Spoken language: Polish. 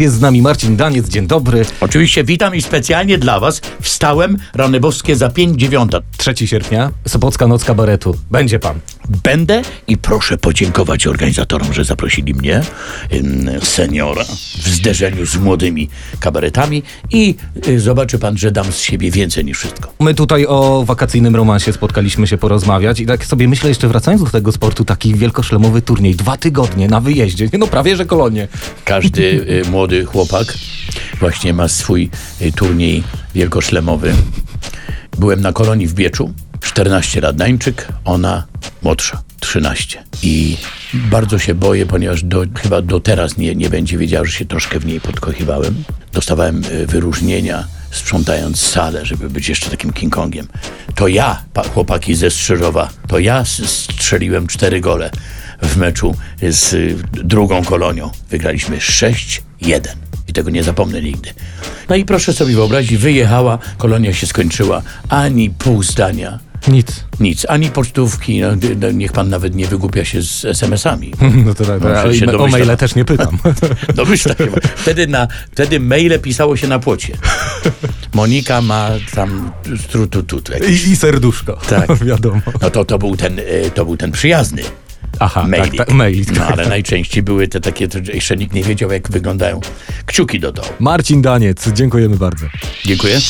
Jest z nami Marcin Daniec, dzień dobry. Oczywiście witam i specjalnie dla Was wstałem rany boskie za 5 dziewiąta. 3 sierpnia, Sopocka Noc Kabaretu. Będzie pan. Będę i proszę podziękować organizatorom, że zaprosili mnie, seniora, w zderzeniu z młodymi kabaretami i y, zobaczy Pan, że dam z siebie więcej niż wszystko. My tutaj o wakacyjnym romansie spotkaliśmy się porozmawiać i tak sobie myślę, jeszcze wracając do tego sportu, taki wielkoszlemowy turniej, dwa tygodnie na wyjeździe, no prawie że kolonie. Każdy y, młody chłopak właśnie ma swój y, turniej wielkoszlemowy. Byłem na kolonii w Bieczu, 14 lat ona młodsza, 13. I bardzo się boję, ponieważ do, chyba do teraz nie, nie będzie wiedziała, że się troszkę w niej podkochiwałem. Dostawałem y, wyróżnienia sprzątając salę, żeby być jeszcze takim King Kongiem. To ja, pa- chłopaki ze Strzyżowa, to ja strzeliłem cztery gole w meczu z y, drugą kolonią. Wygraliśmy 6-1 i tego nie zapomnę nigdy. No i proszę sobie wyobrazić, wyjechała, kolonia się skończyła, ani pół zdania, Nic. nic, ani pocztówki, no, niech pan nawet nie wygłupia się z SMS-ami. No to tak, No, ale się o maile też nie pytam. Domyślam się. Wtedy, na, wtedy maile pisało się na płocie. Monika ma tam tru, tu, tu, tu, jakieś. I, I serduszko. Tak. Wiadomo. No to, to, był ten, y, to był ten przyjazny. Aha, Mailik. tak, tak. No ale najczęściej były te takie, jeszcze nikt nie wiedział jak wyglądają kciuki do dołu. Marcin Daniec, dziękujemy bardzo. Dziękuję.